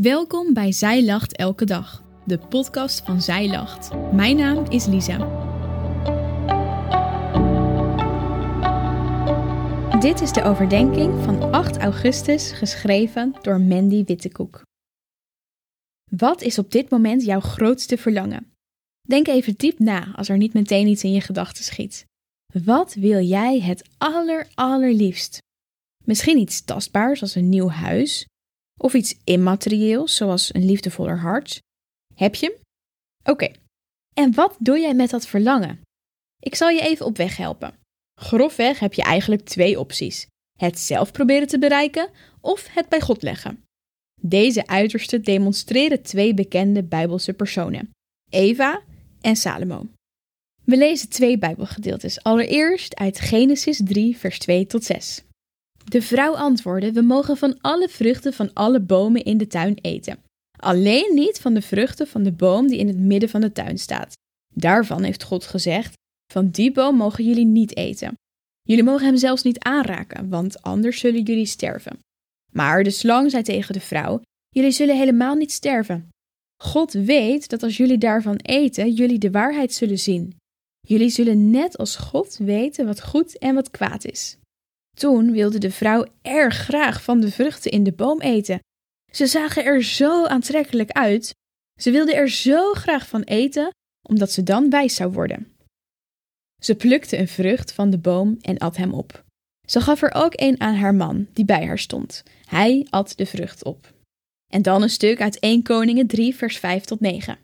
Welkom bij Zij Lacht Elke Dag, de podcast van Zij Lacht. Mijn naam is Lisa. Dit is de overdenking van 8 augustus, geschreven door Mandy Wittekoek. Wat is op dit moment jouw grootste verlangen? Denk even diep na als er niet meteen iets in je gedachten schiet. Wat wil jij het aller allerliefst? Misschien iets tastbaars als een nieuw huis, of iets immaterieels, zoals een liefdevoller hart. Heb je hem? Oké. En wat doe jij met dat verlangen? Ik zal je even op weg helpen. Grofweg heb je eigenlijk twee opties: het zelf proberen te bereiken of het bij God leggen. Deze uitersten demonstreren twee bekende Bijbelse personen: Eva en Salomo. We lezen twee Bijbelgedeeltes. Allereerst uit Genesis 3, vers 2 tot 6. De vrouw antwoordde: We mogen van alle vruchten van alle bomen in de tuin eten. Alleen niet van de vruchten van de boom die in het midden van de tuin staat. Daarvan heeft God gezegd: Van die boom mogen jullie niet eten. Jullie mogen hem zelfs niet aanraken, want anders zullen jullie sterven. Maar de slang zei tegen de vrouw: Jullie zullen helemaal niet sterven. God weet dat als jullie daarvan eten, jullie de waarheid zullen zien. Jullie zullen net als God weten wat goed en wat kwaad is. Toen wilde de vrouw erg graag van de vruchten in de boom eten. Ze zagen er zo aantrekkelijk uit. Ze wilde er zo graag van eten, omdat ze dan wijs zou worden. Ze plukte een vrucht van de boom en at hem op. Ze gaf er ook een aan haar man, die bij haar stond. Hij at de vrucht op. En dan een stuk uit 1 Koningen 3, vers 5 tot 9.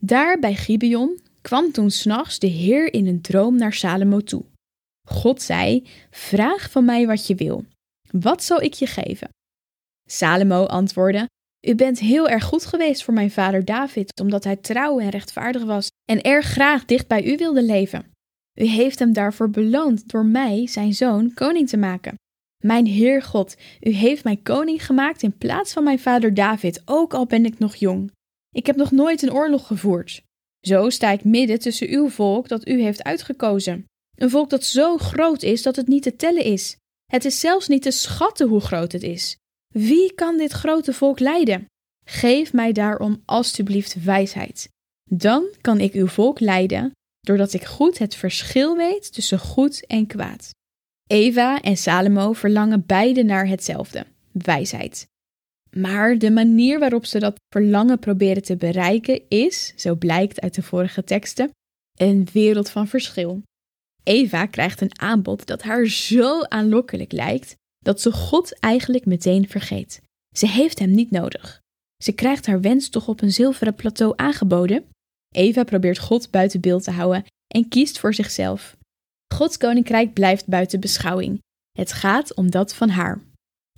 Daar bij Gibeon kwam toen s'nachts de Heer in een droom naar Salomo toe. God zei: Vraag van mij wat je wil. Wat zal ik je geven? Salomo antwoordde: U bent heel erg goed geweest voor mijn vader David, omdat hij trouw en rechtvaardig was en erg graag dicht bij u wilde leven. U heeft hem daarvoor beloond door mij, zijn zoon, koning te maken. Mijn Heer God, u heeft mij koning gemaakt in plaats van mijn vader David, ook al ben ik nog jong. Ik heb nog nooit een oorlog gevoerd. Zo sta ik midden tussen uw volk dat u heeft uitgekozen. Een volk dat zo groot is dat het niet te tellen is. Het is zelfs niet te schatten hoe groot het is. Wie kan dit grote volk leiden? Geef mij daarom alstublieft wijsheid. Dan kan ik uw volk leiden, doordat ik goed het verschil weet tussen goed en kwaad. Eva en Salomo verlangen beide naar hetzelfde: wijsheid. Maar de manier waarop ze dat verlangen proberen te bereiken is, zo blijkt uit de vorige teksten, een wereld van verschil. Eva krijgt een aanbod dat haar zo aanlokkelijk lijkt dat ze God eigenlijk meteen vergeet. Ze heeft hem niet nodig. Ze krijgt haar wens toch op een zilveren plateau aangeboden. Eva probeert God buiten beeld te houden en kiest voor zichzelf. Gods koninkrijk blijft buiten beschouwing. Het gaat om dat van haar.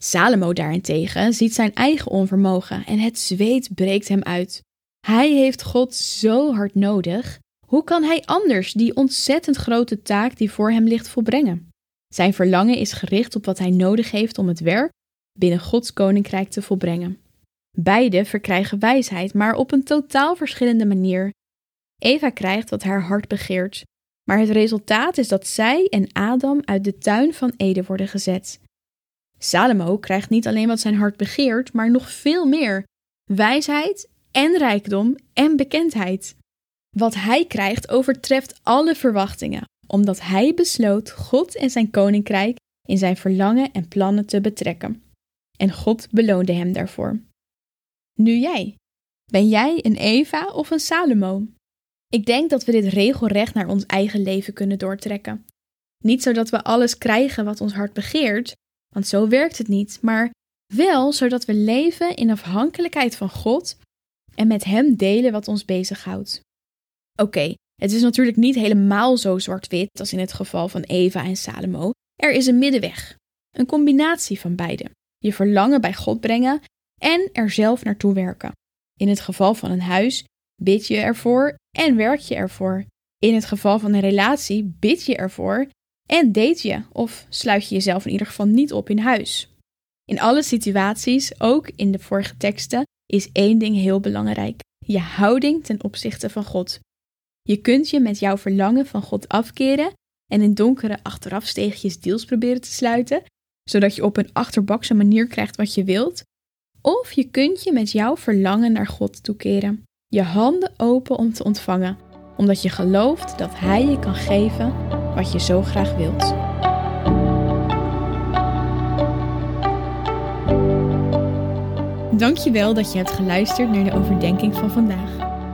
Salomo daarentegen ziet zijn eigen onvermogen en het zweet breekt hem uit. Hij heeft God zo hard nodig hoe kan hij anders die ontzettend grote taak die voor hem ligt volbrengen? Zijn verlangen is gericht op wat hij nodig heeft om het werk binnen Gods koninkrijk te volbrengen. Beide verkrijgen wijsheid, maar op een totaal verschillende manier. Eva krijgt wat haar hart begeert, maar het resultaat is dat zij en Adam uit de tuin van Eden worden gezet. Salomo krijgt niet alleen wat zijn hart begeert, maar nog veel meer: wijsheid en rijkdom en bekendheid. Wat hij krijgt overtreft alle verwachtingen, omdat hij besloot God en zijn koninkrijk in zijn verlangen en plannen te betrekken. En God beloonde hem daarvoor. Nu jij. Ben jij een Eva of een Salomo? Ik denk dat we dit regelrecht naar ons eigen leven kunnen doortrekken. Niet zodat we alles krijgen wat ons hart begeert, want zo werkt het niet, maar wel zodat we leven in afhankelijkheid van God en met Hem delen wat ons bezighoudt. Oké, het is natuurlijk niet helemaal zo zwart-wit als in het geval van Eva en Salomo. Er is een middenweg. Een combinatie van beide. Je verlangen bij God brengen en er zelf naartoe werken. In het geval van een huis bid je ervoor en werk je ervoor. In het geval van een relatie bid je ervoor en date je of sluit je jezelf in ieder geval niet op in huis. In alle situaties, ook in de vorige teksten, is één ding heel belangrijk: je houding ten opzichte van God. Je kunt je met jouw verlangen van God afkeren en in donkere achterafsteegjes deals proberen te sluiten, zodat je op een achterbakse manier krijgt wat je wilt. Of je kunt je met jouw verlangen naar God toekeren. Je handen open om te ontvangen, omdat je gelooft dat Hij je kan geven wat je zo graag wilt. Dankjewel dat je hebt geluisterd naar de overdenking van vandaag.